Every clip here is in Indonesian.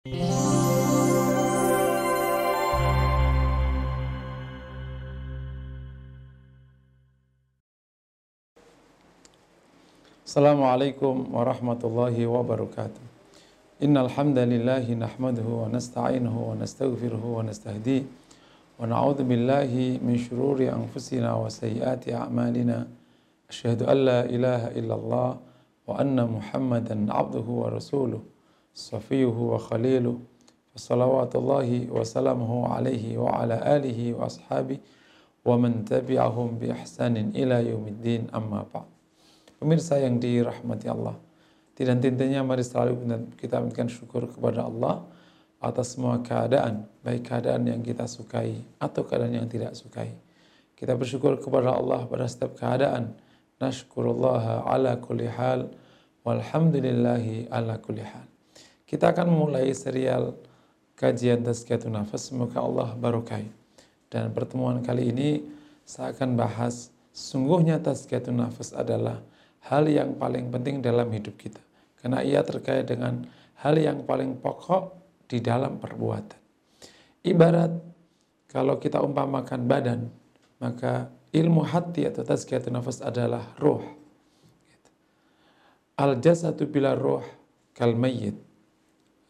Assalamualaikum warahmatullahi wabarakatuh. Innal hamdalillah nahmaduhu wa nasta'inuhu wa nastaghfiruhu wa nastahdi wa na'udzu billahi min shururi anfusina wa sayyiati a'malina. Asyhadu an la ilaha illallah wa anna Muhammadan 'abduhu wa rasuluh safiyuhu wa khaliluh. Wassalawatullahi wa salamuhu alaihi wa ala alihi wa ashabihi wa man tabi'ahum bi ihsanin ila yaumiddin amma ba'd. Pemirsa yang dirahmati Allah, tidak tentunya mari selalu kita memberikan syukur kepada Allah atas semua keadaan, baik keadaan yang kita sukai atau keadaan yang tidak sukai. Kita bersyukur kepada Allah pada setiap keadaan. Nashkurullah ala kulli hal walhamdulillahi ala kulli hal. Kita akan memulai serial kajian tazkiyatun nafas. Semoga Allah barokai. Dan pertemuan kali ini saya akan bahas sungguhnya tazkiyatun nafas adalah hal yang paling penting dalam hidup kita. Karena ia terkait dengan hal yang paling pokok di dalam perbuatan. Ibarat kalau kita umpamakan badan, maka ilmu hati atau tazkiyatun nafas adalah roh. Al jasadu bila roh kal.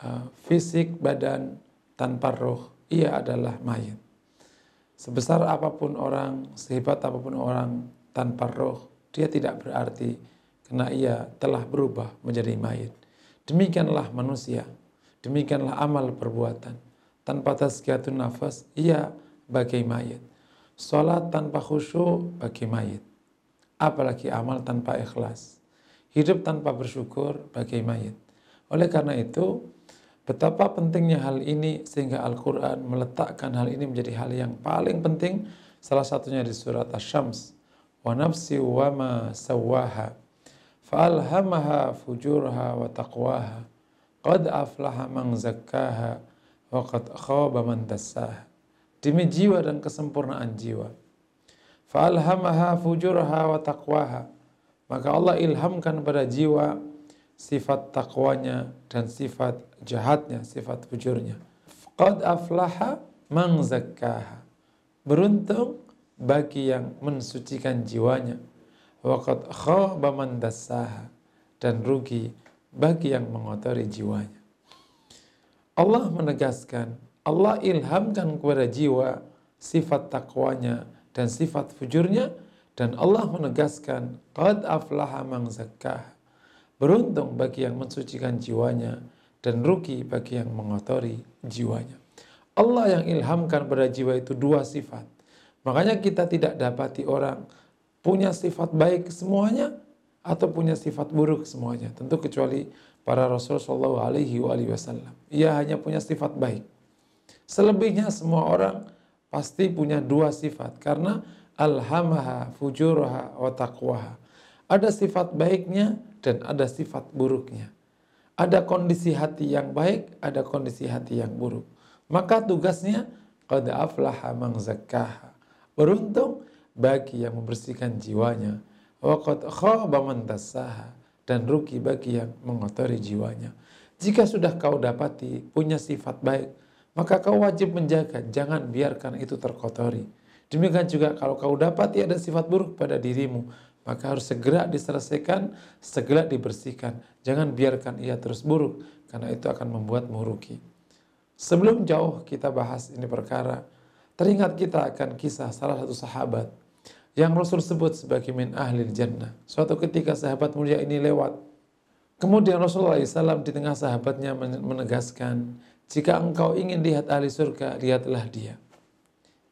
Uh, fisik badan tanpa roh, ia adalah mayat. Sebesar apa pun orang, sehebat apa pun orang tanpa roh, dia tidak berarti karena ia telah berubah menjadi mayat. Demikianlah manusia, demikianlah amal perbuatan. Tanpa tazkiyatun nafas, ia bagai mayat. Salat tanpa khusyuk bagi mayat. Apalagi amal tanpa ikhlas. Hidup tanpa bersyukur bagi mayat. Oleh karena itu, betapa pentingnya hal ini sehingga Al-Quran meletakkan hal ini menjadi hal yang paling penting. Salah satunya di surat Asy-Syams wa nafsi wa ma sawaha fa'alhamaha fujurha wa taqwaha qad aflaha man zakkaha wa qad khaba man dassaha demi jiwa dan kesempurnaan jiwa fa'alhamaha fujurha wa taqwaha maka Allah ilhamkan pada jiwa sifat takwanya dan sifat jahatnya, sifat fujurnya. Qad aflaha man zakkaha. Beruntung bagi yang mensucikan jiwanya. Waqad khaba man dassaha dan rugi bagi yang mengotori jiwanya. Allah menegaskan, Allah ilhamkan kepada jiwa sifat takwanya dan sifat fujurnya dan Allah menegaskan qad aflaha man zakkaha. Beruntung bagi yang mensucikan jiwanya dan rugi bagi yang mengotori jiwanya. Allah yang ilhamkan pada jiwa itu dua sifat Makanya kita tidak dapati orang punya sifat baik semuanya atau punya sifat buruk semuanya. Tentu kecuali para Rasul Shallallahu Alaihi Wasallam. Ia hanya punya sifat baik. Selebihnya semua orang pasti punya dua sifat karena alhamaha fujuraha wa taqwaha. Ada sifat baiknya dan ada sifat buruknya. Ada kondisi hati yang baik, ada kondisi hati yang buruk. Maka tugasnya qad aflaha man zakkaha Beruntung bagi yang membersihkan jiwanya. Waqad khaba man dan rugi bagi yang mengotori jiwanya. Jika sudah kau dapati punya sifat baik, maka kau wajib menjaga, jangan biarkan itu terkotori. Demikian juga kalau kau dapati ada sifat buruk pada dirimu, maka harus segera diselesaikan, segera dibersihkan. Jangan biarkan ia terus buruk, karena itu akan membuat merugi. Sebelum jauh kita bahas ini perkara, Teringat kita akan kisah salah satu sahabat yang Rasul sebut sebagai min ahli jannah. Suatu ketika sahabat mulia ini lewat. Kemudian Rasulullah SAW di tengah sahabatnya menegaskan, jika engkau ingin lihat ahli surga, lihatlah dia.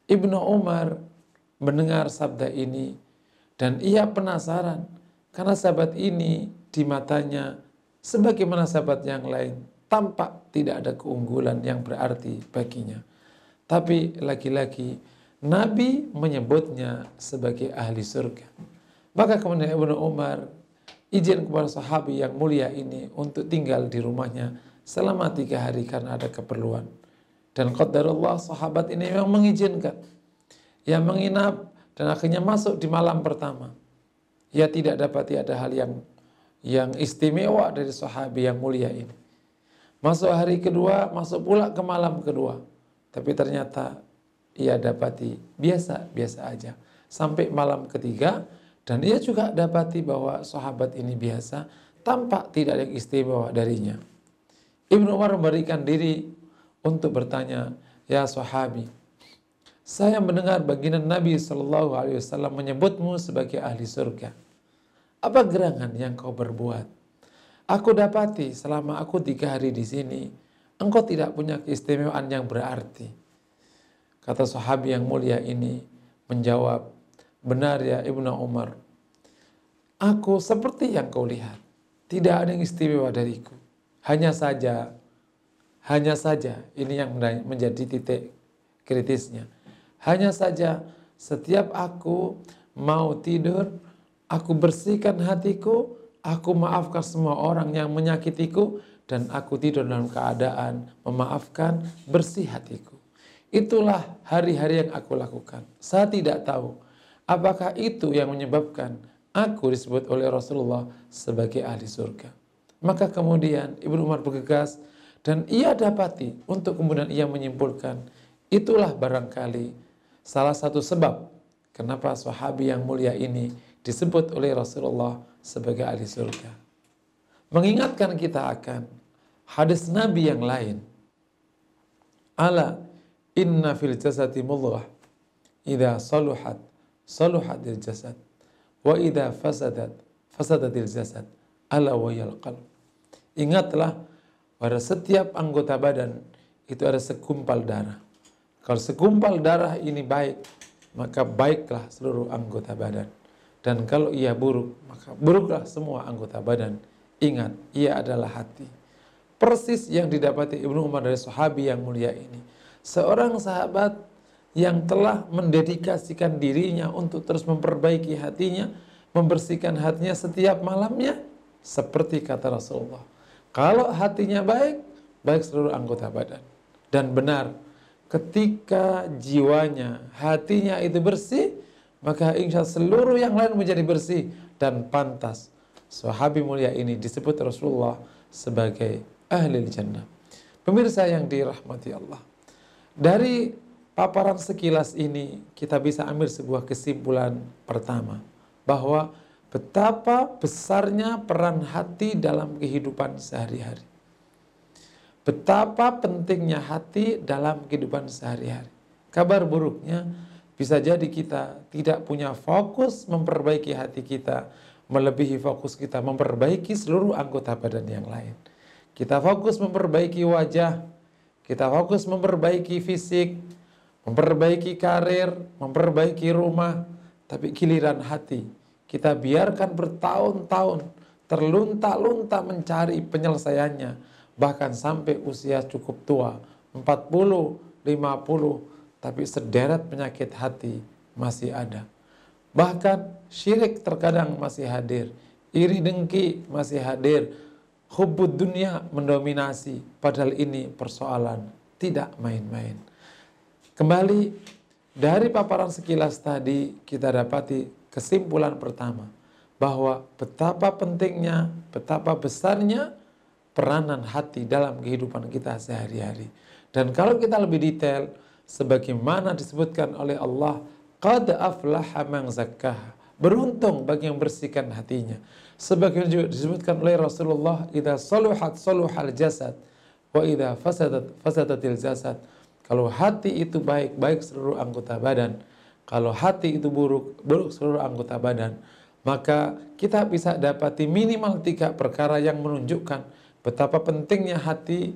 Ibnu Umar mendengar sabda ini dan ia penasaran karena sahabat ini di matanya sebagaimana sahabat yang lain tampak tidak ada keunggulan yang berarti baginya. Tapi laki-laki Nabi menyebutnya sebagai ahli surga. Maka kemudian Ibnu Umar izin kepada sahabi yang mulia ini untuk tinggal di rumahnya selama tiga hari karena ada keperluan. Dan qadarullah sahabat ini memang mengizinkan. Yang menginap dan akhirnya masuk di malam pertama. Ia tidak dapat ada hal yang yang istimewa dari sahabi yang mulia ini. Masuk hari kedua, masuk pula ke malam kedua. Tapi ternyata ia dapati biasa-biasa aja. Sampai malam ketiga, dan ia juga dapati bahwa sahabat ini biasa, tampak tidak ada yang istimewa darinya. Ibnu Umar memberikan diri untuk bertanya, Ya sahabi, saya mendengar baginda Nabi Shallallahu Alaihi Wasallam menyebutmu sebagai ahli surga. Apa gerangan yang kau berbuat? Aku dapati selama aku tiga hari di sini, engkau tidak punya keistimewaan yang berarti. Kata sahabi yang mulia ini menjawab, benar ya Ibnu Umar. Aku seperti yang kau lihat. Tidak ada yang istimewa dariku. Hanya saja, hanya saja ini yang menjadi titik kritisnya. Hanya saja setiap aku mau tidur, aku bersihkan hatiku, Aku maafkan semua orang yang menyakitiku dan aku tidur dalam keadaan memaafkan bersih hatiku. Itulah hari-hari yang aku lakukan. Saya tidak tahu apakah itu yang menyebabkan aku disebut oleh Rasulullah sebagai ahli surga. Maka kemudian Ibnu Umar bergegas dan ia dapati untuk kemudian ia menyimpulkan itulah barangkali salah satu sebab kenapa sahabi yang mulia ini disebut oleh Rasulullah sebagai ahli surga. Mengingatkan kita akan hadis Nabi yang lain. Ala inna fil jasadi mudghah idza saluhat saluhatil jasad wa idza fasadat fasadatil jasad ala wa qalb. Ingatlah pada setiap anggota badan itu ada segumpal darah. Kalau segumpal darah ini baik, maka baiklah seluruh anggota badan. Dan kalau ia buruk, maka buruklah semua anggota badan. Ingat, ia adalah hati. Persis yang didapati Ibnu Umar dari sahabi yang mulia ini. Seorang sahabat yang telah mendedikasikan dirinya untuk terus memperbaiki hatinya, membersihkan hatinya setiap malamnya, seperti kata Rasulullah. Kalau hatinya baik, baik seluruh anggota badan. Dan benar, ketika jiwanya, hatinya itu bersih, maka insya seluruh yang lain menjadi bersih dan pantas. Sahabi mulia ini disebut Rasulullah sebagai ahli jannah. Pemirsa yang dirahmati Allah. Dari paparan sekilas ini kita bisa ambil sebuah kesimpulan pertama bahwa betapa besarnya peran hati dalam kehidupan sehari-hari. Betapa pentingnya hati dalam kehidupan sehari-hari. Kabar buruknya, bisa jadi kita tidak punya fokus memperbaiki hati kita, melebihi fokus kita memperbaiki seluruh anggota badan yang lain. Kita fokus memperbaiki wajah, kita fokus memperbaiki fisik, memperbaiki karir, memperbaiki rumah, tapi giliran hati kita biarkan bertahun-tahun terlunta-lunta mencari penyelesaiannya, bahkan sampai usia cukup tua, 40, 50, tapi sederet penyakit hati masih ada. Bahkan syirik terkadang masih hadir, iri dengki masih hadir, hubud dunia mendominasi, padahal ini persoalan tidak main-main. Kembali dari paparan sekilas tadi kita dapati kesimpulan pertama bahwa betapa pentingnya, betapa besarnya peranan hati dalam kehidupan kita sehari-hari. Dan kalau kita lebih detail, sebagaimana disebutkan oleh Allah qad aflaha man zakkaha. Beruntung bagi yang bersihkan hatinya. Sebagaimana juga disebutkan oleh Rasulullah idza saluhat saluhal jasad wa idza fasadat fasadatil jasad. Kalau hati itu baik baik seluruh anggota badan. Kalau hati itu buruk buruk seluruh anggota badan. Maka kita bisa dapati minimal tiga perkara yang menunjukkan betapa pentingnya hati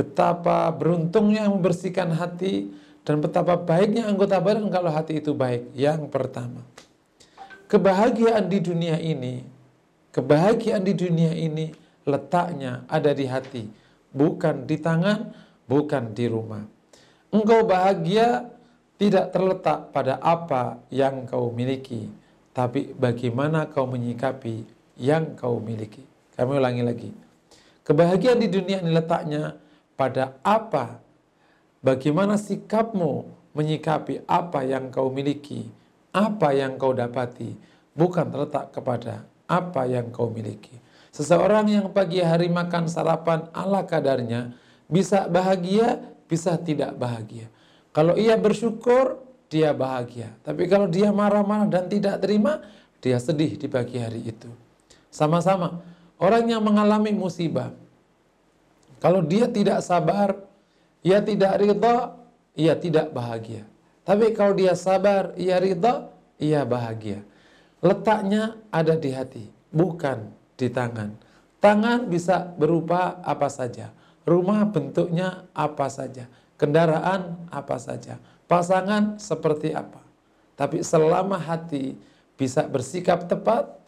betapa beruntungnya membersihkan hati dan betapa baiknya anggota badan kalau hati itu baik. Yang pertama, kebahagiaan di dunia ini, kebahagiaan di dunia ini letaknya ada di hati, bukan di tangan, bukan di rumah. Engkau bahagia tidak terletak pada apa yang kau miliki, tapi bagaimana kau menyikapi yang kau miliki. Kami ulangi lagi. Kebahagiaan di dunia ini letaknya pada apa, bagaimana sikapmu menyikapi apa yang kau miliki, apa yang kau dapati, bukan terletak kepada apa yang kau miliki. Seseorang yang pagi hari makan sarapan ala kadarnya bisa bahagia, bisa tidak bahagia. Kalau ia bersyukur, dia bahagia. Tapi kalau dia marah-marah dan tidak terima, dia sedih di pagi hari itu. Sama-sama, orang yang mengalami musibah, kalau dia tidak sabar, ia tidak ridha, ia tidak bahagia. Tapi kalau dia sabar, ia ridha, ia bahagia. Letaknya ada di hati, bukan di tangan. Tangan bisa berupa apa saja. Rumah bentuknya apa saja. Kendaraan apa saja. Pasangan seperti apa. Tapi selama hati bisa bersikap tepat,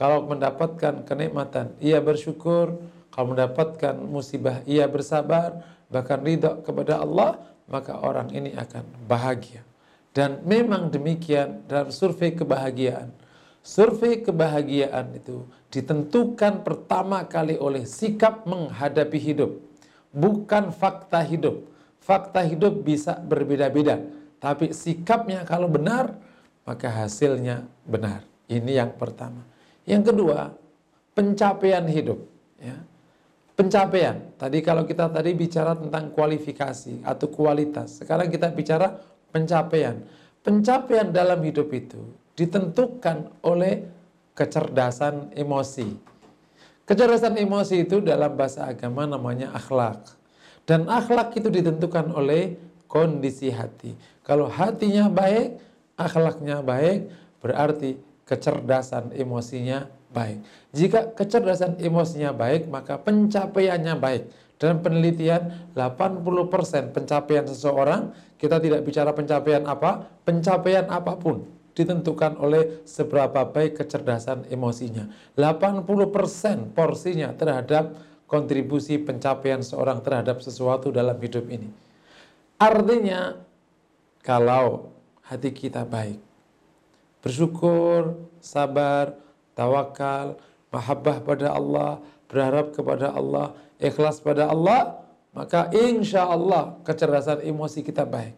kalau mendapatkan kenikmatan, ia bersyukur. Kalau mendapatkan musibah, ia bersabar. Bahkan ridho kepada Allah, maka orang ini akan bahagia. Dan memang demikian dalam survei kebahagiaan. Survei kebahagiaan itu ditentukan pertama kali oleh sikap menghadapi hidup, bukan fakta hidup. Fakta hidup bisa berbeda-beda, tapi sikapnya kalau benar, maka hasilnya benar. Ini yang pertama. Yang kedua, pencapaian hidup. Ya. Pencapaian. Tadi kalau kita tadi bicara tentang kualifikasi atau kualitas, sekarang kita bicara pencapaian. Pencapaian dalam hidup itu ditentukan oleh kecerdasan emosi. Kecerdasan emosi itu dalam bahasa agama namanya akhlak. Dan akhlak itu ditentukan oleh kondisi hati. Kalau hatinya baik, akhlaknya baik, berarti kecerdasan emosinya baik. Jika kecerdasan emosinya baik, maka pencapaiannya baik. Dalam penelitian, 80% pencapaian seseorang, kita tidak bicara pencapaian apa, pencapaian apa pun ditentukan oleh seberapa baik kecerdasan emosinya. 80% porsinya terhadap kontribusi pencapaian seorang terhadap sesuatu dalam hidup ini. Artinya, kalau hati kita baik, bersyukur, sabar, tawakal, mahabbah pada Allah, berharap kepada Allah, ikhlas pada Allah, maka insya Allah kecerdasan emosi kita baik.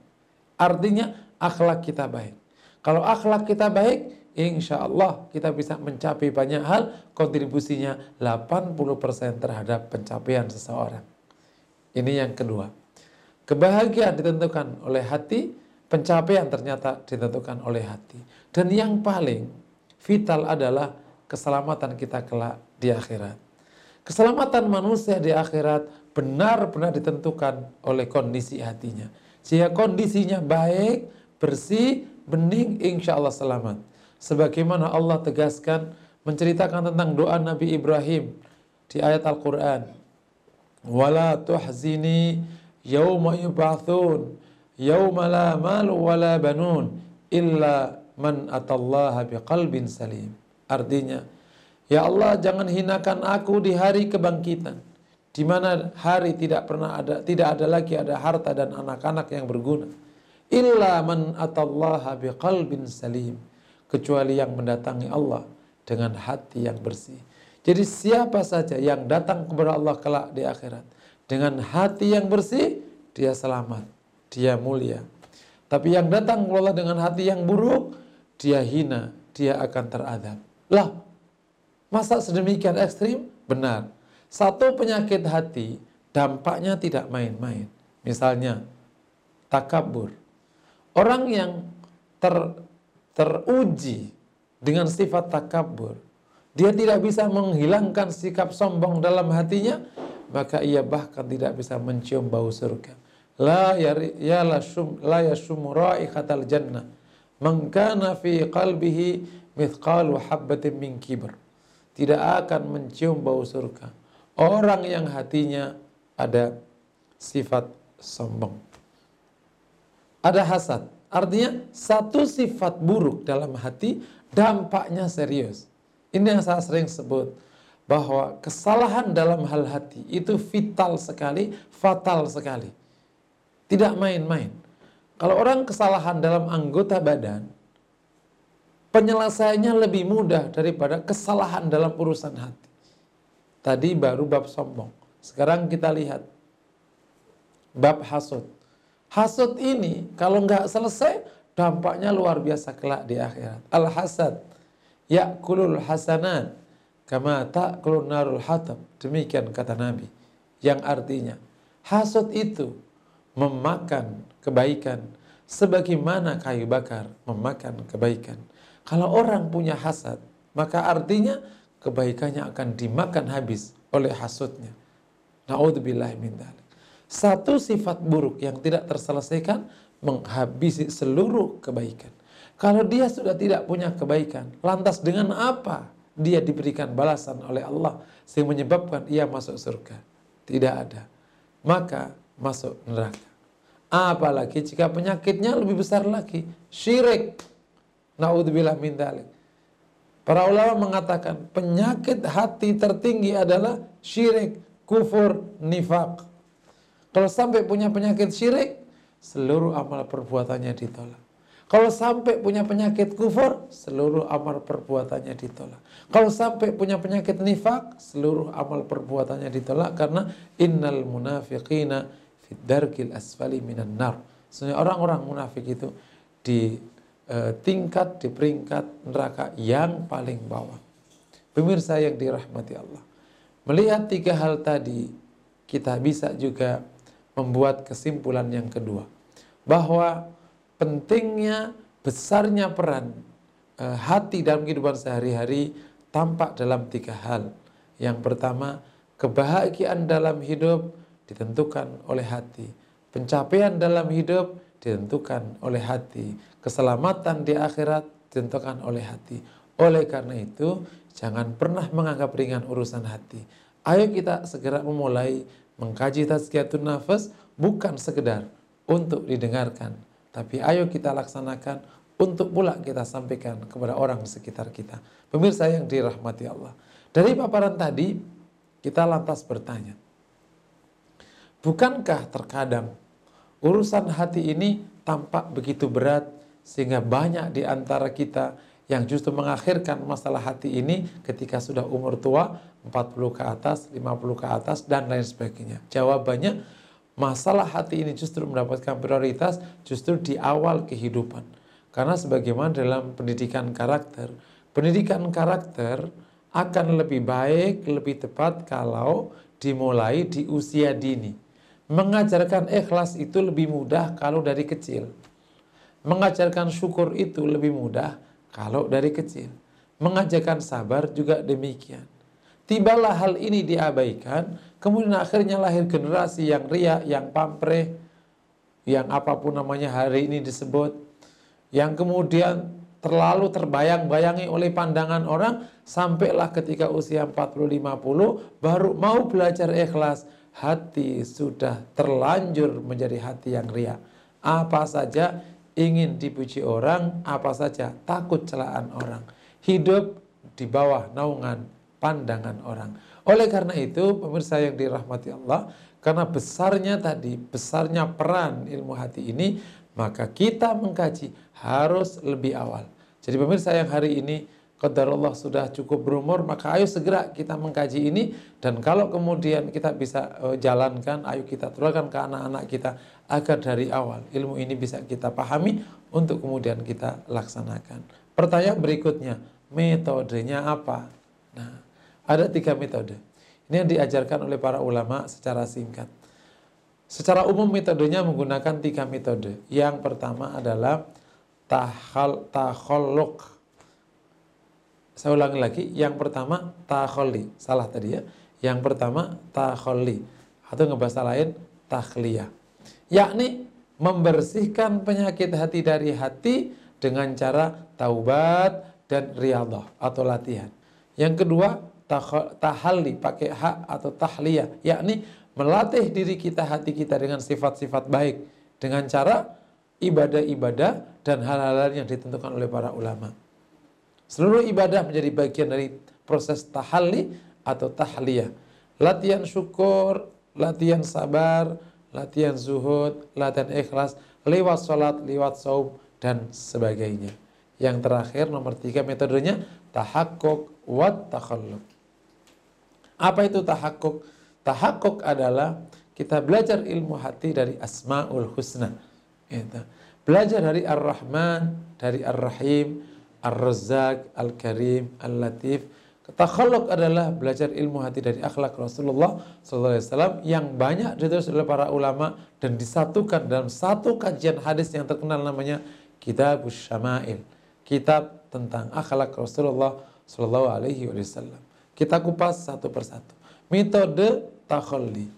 Artinya akhlak kita baik. Kalau akhlak kita baik, insya Allah kita bisa mencapai banyak hal, kontribusinya 80% terhadap pencapaian seseorang. Ini yang kedua. Kebahagiaan ditentukan oleh hati, pencapaian ternyata ditentukan oleh hati. Dan yang paling vital adalah keselamatan kita kelak di akhirat. Keselamatan manusia di akhirat benar-benar ditentukan oleh kondisi hatinya. Jika kondisinya baik, bersih, bening insya Allah selamat. Sebagaimana Allah tegaskan menceritakan tentang doa Nabi Ibrahim di ayat Al-Quran. Wala tuhzini yawma yub'athun yawma la malu wala banun illa man atallaha biqalbin salim. Artinya, Ya Allah jangan hinakan aku di hari kebangkitan di mana hari tidak pernah ada tidak ada lagi ada harta dan anak-anak yang berguna illa man atallaha biqalbin salim kecuali yang mendatangi Allah dengan hati yang bersih. Jadi siapa saja yang datang kepada Allah kelak di akhirat dengan hati yang bersih, dia selamat, dia mulia. Tapi yang datang kepada Allah dengan hati yang buruk, dia hina, dia akan teradab. Lah, masa sedemikian ekstrim? Benar. Satu penyakit hati dampaknya tidak main-main. Misalnya takabur, Orang yang ter, teruji dengan sifat takabur, dia tidak bisa menghilangkan sikap sombong dalam hatinya, maka ia bahkan tidak bisa mencium bau surga. La ya la shum la raihatal jannah. Man kana fi qalbihi mithqalu habbatin min kibr. Tidak akan mencium bau surga. Orang yang hatinya ada sifat sombong ada hasad. Artinya satu sifat buruk dalam hati dampaknya serius. Ini yang saya sering sebut bahwa kesalahan dalam hal hati itu vital sekali, fatal sekali. Tidak main-main. Kalau orang kesalahan dalam anggota badan, penyelesaiannya lebih mudah daripada kesalahan dalam urusan hati. Tadi baru bab sombong. Sekarang kita lihat bab hasud. Hasud ini kalau nggak selesai dampaknya luar biasa kelak di akhirat. Al hasad yakulul hasanat kama ta'kulun narul hatab. Demikian kata Nabi. Yang artinya hasud itu memakan kebaikan sebagaimana kayu bakar memakan kebaikan. Kalau orang punya hasad, maka artinya kebaikannya akan dimakan habis oleh hasutnya. Na'udzubillah min. Satu sifat buruk yang tidak terselesaikan menghabisi seluruh kebaikan. Kalau dia sudah tidak punya kebaikan, lantas dengan apa dia diberikan balasan oleh Allah sehingga menyebabkan ia masuk surga? Tidak ada. Maka masuk neraka. Apalagi jika penyakitnya lebih besar lagi, syirik. Naudzubillah min dalik. Para ulama mengatakan penyakit hati tertinggi adalah syirik, kufur, nifak. Kalau sampai punya penyakit syirik, seluruh amal perbuatannya ditolak. Kalau sampai punya penyakit kufur, seluruh amal perbuatannya ditolak. Kalau sampai punya penyakit nifak, seluruh amal perbuatannya ditolak karena innal munafiqina darkil asfali minan nar. Sebenarnya orang-orang munafik itu di Eh, tingkat di peringkat neraka yang paling bawah. Pemirsa yang dirahmati Allah. Melihat tiga hal tadi, kita bisa juga membuat kesimpulan yang kedua. Bahwa pentingnya, besarnya peran e, hati dalam kehidupan sehari-hari tampak dalam tiga hal. Yang pertama, kebahagiaan dalam hidup ditentukan oleh hati. Pencapaian dalam hidup ditentukan oleh hati. Keselamatan di akhirat ditentukan oleh hati. Oleh karena itu, jangan pernah menganggap ringan urusan hati. Ayo kita segera memulai mengkaji tazkiyatun nafas bukan sekedar untuk didengarkan, tapi ayo kita laksanakan untuk pula kita sampaikan kepada orang sekitar kita. Pemirsa yang dirahmati Allah. Dari paparan tadi, kita lantas bertanya, bukankah terkadang urusan hati ini tampak begitu berat sehingga banyak di antara kita yang justru mengakhirkan masalah hati ini ketika sudah umur tua 40 ke atas, 50 ke atas dan lain sebagainya. Jawabannya masalah hati ini justru mendapatkan prioritas justru di awal kehidupan. Karena sebagaimana dalam pendidikan karakter, pendidikan karakter akan lebih baik, lebih tepat kalau dimulai di usia dini. Mengajarkan ikhlas itu lebih mudah kalau dari kecil. Mengajarkan syukur itu lebih mudah kalau dari kecil. Mengajarkan sabar juga demikian. Tibalah hal ini diabaikan, kemudian akhirnya lahir generasi yang ria, yang pampreh, yang apa pun namanya hari ini disebut, yang kemudian terlalu terbayang-bayangi oleh pandangan orang, sampailah ketika usia 40-50 baru mau belajar ikhlas hati sudah terlanjur menjadi hati yang ria. Apa saja ingin dipuji orang, apa saja takut celaan orang. Hidup di bawah naungan pandangan orang. Oleh karena itu, pemirsa yang dirahmati Allah, karena besarnya tadi, besarnya peran ilmu hati ini, maka kita mengkaji harus lebih awal. Jadi pemirsa yang hari ini Allah sudah cukup berumur, maka ayo segera kita mengkaji ini dan kalau kemudian kita bisa uh, jalankan, ayo kita turunkan ke anak-anak kita agar dari awal ilmu ini bisa kita pahami untuk kemudian kita laksanakan. Pertanyaan berikutnya, metodenya apa? Nah, ada tiga metode. Ini yang diajarkan oleh para ulama secara singkat. Secara umum metodenya menggunakan tiga metode. Yang pertama adalah tahal takhalluk saya ulangi lagi, yang pertama takholi, salah tadi ya. Yang pertama takholi atau ngebahasa lain takhliyah. Yakni membersihkan penyakit hati dari hati dengan cara taubat dan riyadhah atau latihan. Yang kedua tahalli pakai hak atau tahliyah, yakni melatih diri kita hati kita dengan sifat-sifat baik dengan cara ibadah-ibadah dan hal-hal yang ditentukan oleh para ulama. Seluruh ibadah menjadi bagian dari proses tahalli atau tahliyah. Latihan syukur, latihan sabar, latihan zuhud, latihan ikhlas, lewat sholat, lewat saum, dan sebagainya. Yang terakhir nomor tiga metodenya tahakkuk wat takhalluk. Apa itu tahakkuk? Tahakkuk adalah kita belajar ilmu hati dari Asmaul Husna. Gitu. Belajar dari Ar-Rahman, dari Ar-Rahim, Ar-Razzaq, Al-Karim, Al-Latif. Takhaluk adalah belajar ilmu hati dari akhlak Rasulullah SAW yang banyak ditulis oleh para ulama dan disatukan dalam satu kajian hadis yang terkenal namanya Kitab Syama'il. Kitab tentang akhlak Rasulullah Wasallam. Kita kupas satu persatu. Metode takhalli.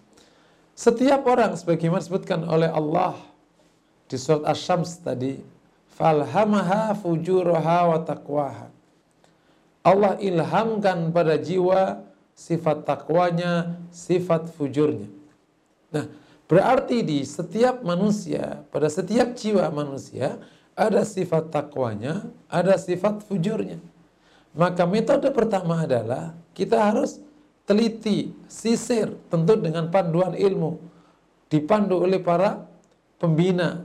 Setiap orang sebagaimana disebutkan oleh Allah di surat Asy-Syams tadi, falhamaha fujuraha wa taqwaha Allah ilhamkan pada jiwa sifat takwanya, sifat fujurnya. Nah, berarti di setiap manusia, pada setiap jiwa manusia, ada sifat takwanya, ada sifat fujurnya. Maka metode pertama adalah kita harus teliti, sisir, tentu dengan panduan ilmu. Dipandu oleh para pembina,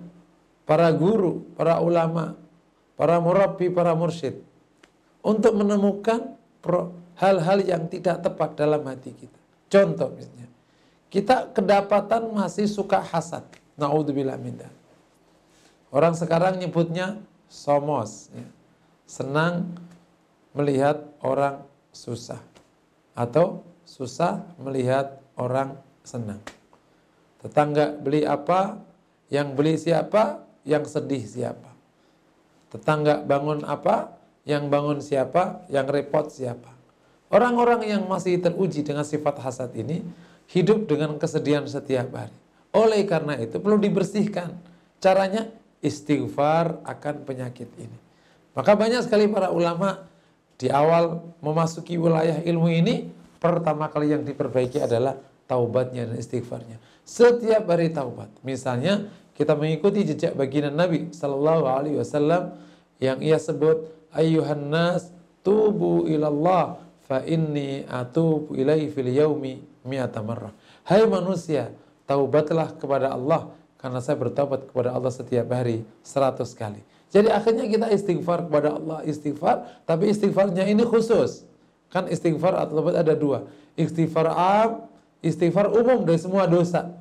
para guru, para ulama, para murabi, para mursyid untuk menemukan hal-hal yang tidak tepat dalam hati kita. Contoh misalnya, kita kedapatan masih suka hasad. Naudzubillah min Orang sekarang nyebutnya somos, ya. senang melihat orang susah atau susah melihat orang senang. Tetangga beli apa, yang beli siapa, yang sedih siapa. Tetangga bangun apa, yang bangun siapa? Yang repot siapa? Orang-orang yang masih teruji dengan sifat hasad ini hidup dengan kesedihan setiap hari. Oleh karena itu perlu dibersihkan. Caranya istighfar akan penyakit ini. Maka banyak sekali para ulama di awal memasuki wilayah ilmu ini pertama kali yang diperbaiki adalah taubatnya dan istighfarnya. Setiap hari taubat. Misalnya kita mengikuti jejak baginda Nabi Sallallahu Alaihi Wasallam yang ia sebut ayyuhan nas tubu ilallah fa inni atubu ilaihi fil yaumi mi'ata marrah. Hai manusia, taubatlah kepada Allah karena saya bertobat kepada Allah setiap hari seratus kali. Jadi akhirnya kita istighfar kepada Allah, istighfar, tapi istighfarnya ini khusus. Kan istighfar atau ada dua. Istighfar am, istighfar umum dari semua dosa.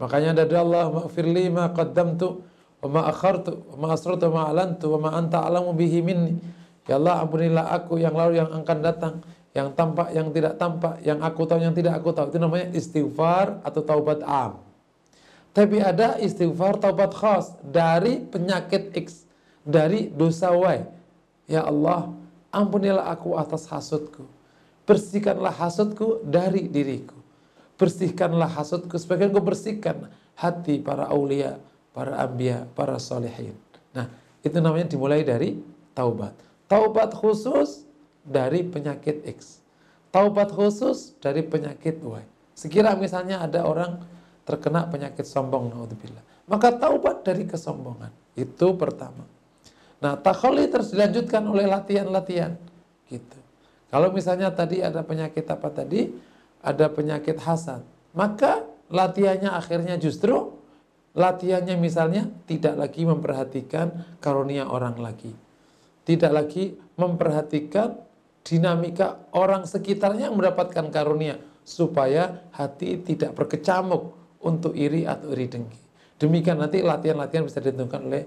Makanya ada Allah maghfirli ma qaddamtu wa ma akhartu wa ma asrartu wa ma alantu wa ma anta alamu bihi minni. Ya Allah ampunilah aku yang lalu yang akan datang yang tampak yang tidak tampak yang aku tahu yang tidak aku tahu. Itu namanya istighfar atau taubat am. Tapi ada istighfar taubat khas dari penyakit X dari dosa Y. Ya Allah ampunilah aku atas hasutku. Bersihkanlah hasutku dari diriku bersihkanlah hasutku sebagian kau bersihkan hati para aulia para ambia, para solehin. Nah, itu namanya dimulai dari taubat. Taubat khusus dari penyakit X. Taubat khusus dari penyakit Y. Sekira misalnya ada orang terkena penyakit sombong, naudzubillah. Maka taubat dari kesombongan. Itu pertama. Nah, takholi terus dilanjutkan oleh latihan-latihan. Gitu. Kalau misalnya tadi ada penyakit apa tadi? Ada penyakit hasad. Maka latihannya akhirnya justru Latihannya misalnya tidak lagi memperhatikan karunia orang lagi. Tidak lagi memperhatikan dinamika orang sekitarnya yang mendapatkan karunia supaya hati tidak berkecamuk untuk iri atau iri dengki. Demikian nanti latihan-latihan bisa ditentukan oleh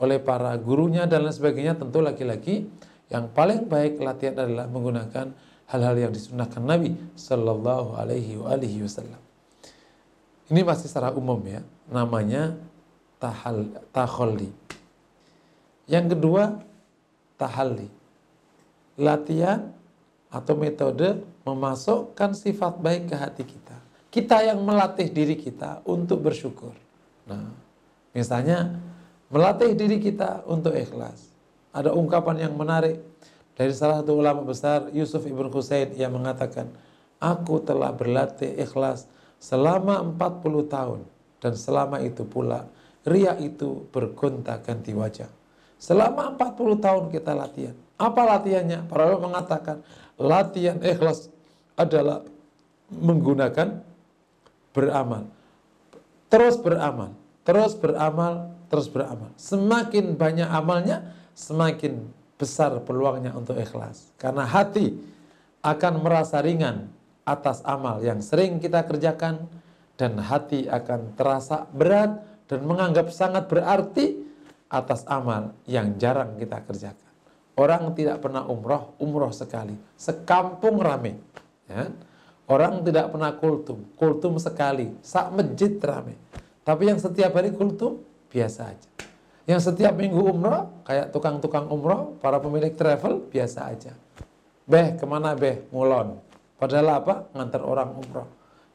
oleh para gurunya dan lain sebagainya. Tentu lagi-lagi yang paling baik latihan adalah menggunakan hal-hal yang disunahkan Nabi Shallallahu Alaihi Wasallam. Ini masih secara umum ya, namanya tahal, taholli. Yang kedua, tahalli. Latihan atau metode memasukkan sifat baik ke hati kita. Kita yang melatih diri kita untuk bersyukur. Nah, misalnya melatih diri kita untuk ikhlas. Ada ungkapan yang menarik dari salah satu ulama besar Yusuf Ibn Husain yang mengatakan, Aku telah berlatih ikhlas selama 40 tahun dan selama itu pula ria itu bergonta ganti wajah. Selama 40 tahun kita latihan. Apa latihannya? Para ulama mengatakan latihan ikhlas adalah menggunakan beramal. Terus beramal, terus beramal, terus beramal. Semakin banyak amalnya, semakin besar peluangnya untuk ikhlas. Karena hati akan merasa ringan atas amal yang sering kita kerjakan dan hati akan terasa berat dan menganggap sangat berarti atas amal yang jarang kita kerjakan. Orang tidak pernah umroh, umroh sekali. Sekampung rame. Ya. Orang tidak pernah kultum, kultum sekali. Sak masjid rame. Tapi yang setiap hari kultum, biasa aja. Yang setiap minggu umroh, kayak tukang-tukang umroh, para pemilik travel, biasa aja. Beh, ke mana beh? Ngulon. Padahal apa? Ngantar orang umroh.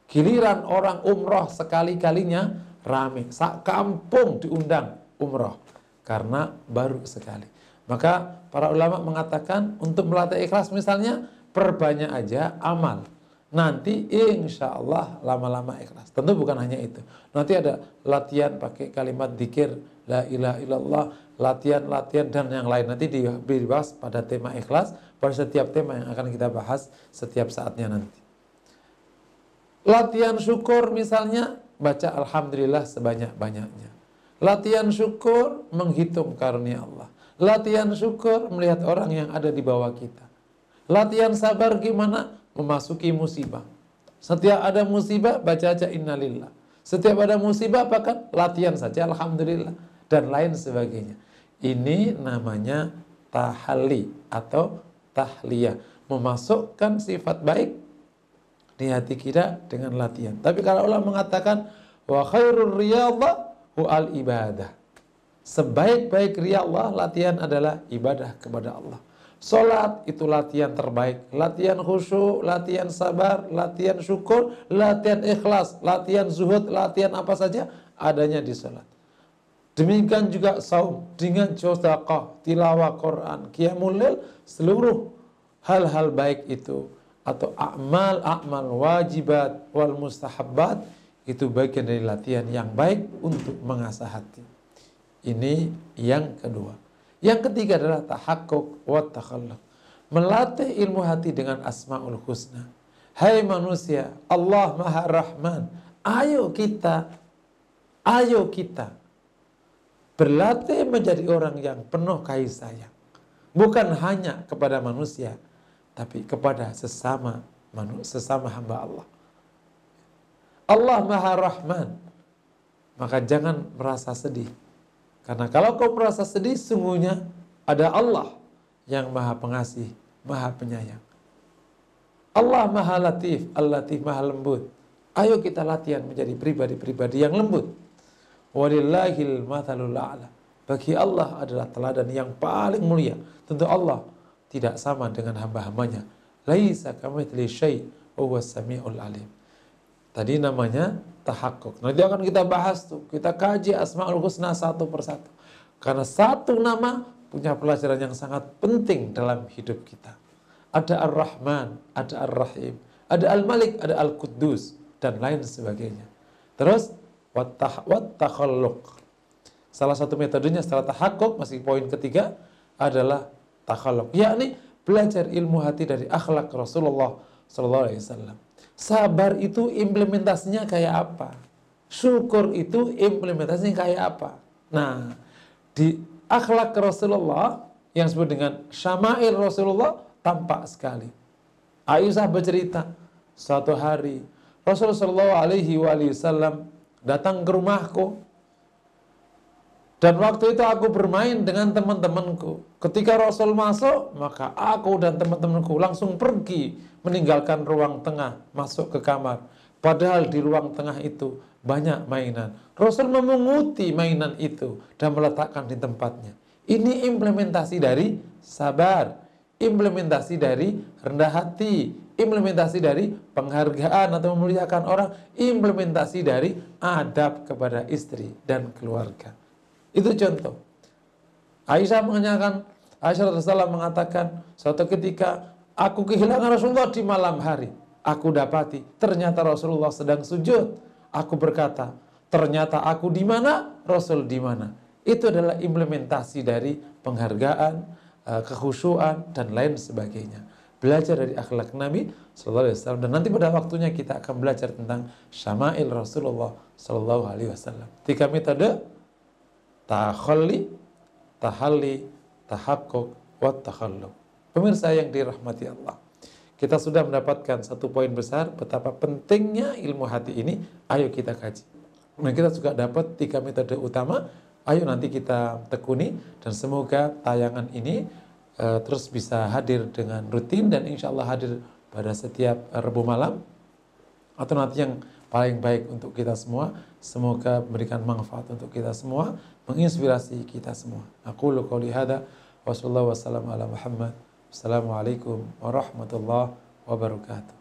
Giliran orang umroh sekali-kalinya, rame. Sak kampung diundang umroh. Karena baru sekali. Maka para ulama mengatakan untuk melatih ikhlas misalnya perbanyak aja amal. Nanti insya Allah lama-lama ikhlas. Tentu bukan hanya itu. Nanti ada latihan pakai kalimat dikir, la ilaha illallah, latihan-latihan dan yang lain. Nanti dibahas pada tema ikhlas, pada setiap tema yang akan kita bahas setiap saatnya nanti. Latihan syukur misalnya, baca Alhamdulillah sebanyak-banyaknya. Latihan syukur menghitung karunia Allah. Latihan syukur melihat orang yang ada di bawah kita. Latihan sabar gimana? Memasuki musibah. Setiap ada musibah, baca aja innalillah. Setiap ada musibah, bahkan latihan saja alhamdulillah. Dan lain sebagainya. Ini namanya tahalli atau tahliyah. Memasukkan sifat baik di hati kita dengan latihan. Tapi kalau Allah mengatakan wa khairul riyadhah wa al ibadah. Sebaik-baik ria Allah, latihan adalah ibadah kepada Allah. Solat itu latihan terbaik. Latihan khusyuk, latihan sabar, latihan syukur, latihan ikhlas, latihan zuhud, latihan apa saja adanya di solat. Demikian juga saum dengan sodaqah, tilawah Quran, qiyamul seluruh hal-hal baik itu atau amal amal wajibat wal mustahabbat itu bagian dari latihan yang baik untuk mengasah hati. Ini yang kedua. Yang ketiga adalah tahakkuk wa takhalluk. Melatih ilmu hati dengan asmaul husna. Hai manusia, Allah Maha Rahman. Ayo kita, ayo kita berlatih menjadi orang yang penuh kasih sayang. Bukan hanya kepada manusia, tapi kepada sesama manusia, sesama hamba Allah. Allah Maha Rahman. Maka jangan merasa sedih karena kalau kau merasa sedih, sungguhnya ada Allah yang maha pengasih, maha penyayang. Allah maha latif, al-latif maha lembut. Ayo kita latihan menjadi pribadi-pribadi yang lembut. Walillahil mathalul a'la. Bagi Allah adalah teladan yang paling mulia. Tentu Allah tidak sama dengan hamba-hambanya. Laisa kamitsli syai' wa samiul alim. Tadi namanya tahakkuk. Nanti akan kita bahas tuh, kita kaji Asmaul Husna satu persatu. Karena satu nama punya pelajaran yang sangat penting dalam hidup kita. Ada Ar-Rahman, ada Ar-Rahim, ada Al-Malik, ada Al-Quddus, dan lain sebagainya. Terus, wat-takhalluq. Salah satu metodenya setelah tahakkuk, masih poin ketiga, adalah takhalluq. Yakni belajar ilmu hati dari akhlak Rasulullah Wasallam. Sabar itu implementasinya kayak apa? Syukur itu implementasinya kayak apa? Nah, di akhlak Rasulullah yang disebut dengan syama'il Rasulullah tampak sekali. Aisyah bercerita, suatu hari Rasulullah Alaihi Wasallam datang ke rumahku dan waktu itu aku bermain dengan teman-temanku. Ketika Rasul masuk, maka aku dan teman-temanku langsung pergi meninggalkan ruang tengah, masuk ke kamar. Padahal di ruang tengah itu banyak mainan. Rasul memunguti mainan itu dan meletakkan di tempatnya. Ini implementasi dari sabar, implementasi dari rendah hati, implementasi dari penghargaan atau memuliakan orang, implementasi dari adab kepada istri dan keluarga. Itu contoh. Aisyah menanyakan, Aisyah Rasulullah mengatakan, suatu ketika aku kehilangan Rasulullah di malam hari. Aku dapati, ternyata Rasulullah sedang sujud. Aku berkata, ternyata aku di mana, Rasul di mana. Itu adalah implementasi dari penghargaan, eh, kekhusyuan, dan lain sebagainya. Belajar dari akhlak Nabi Sallallahu Alaihi Wasallam dan nanti pada waktunya kita akan belajar tentang syama'il Rasulullah Sallallahu Alaihi Wasallam. Tiga metode takhalli, tahalli, tahakkuk, wa takhalluq. Pemirsa yang dirahmati Allah. Kita sudah mendapatkan satu poin besar betapa pentingnya ilmu hati ini. Ayo kita kaji. Nah kita juga dapat tiga metode utama. Ayo nanti kita tekuni dan semoga tayangan ini uh, terus bisa hadir dengan rutin dan insya Allah hadir pada setiap uh, Rabu malam atau nanti yang paling baik untuk kita semua. Semoga memberikan manfaat untuk kita semua, menginspirasi kita semua. Aku qouli hadza wa sallallahu wasallam ala Muhammad. Assalamualaikum warahmatullahi wabarakatuh.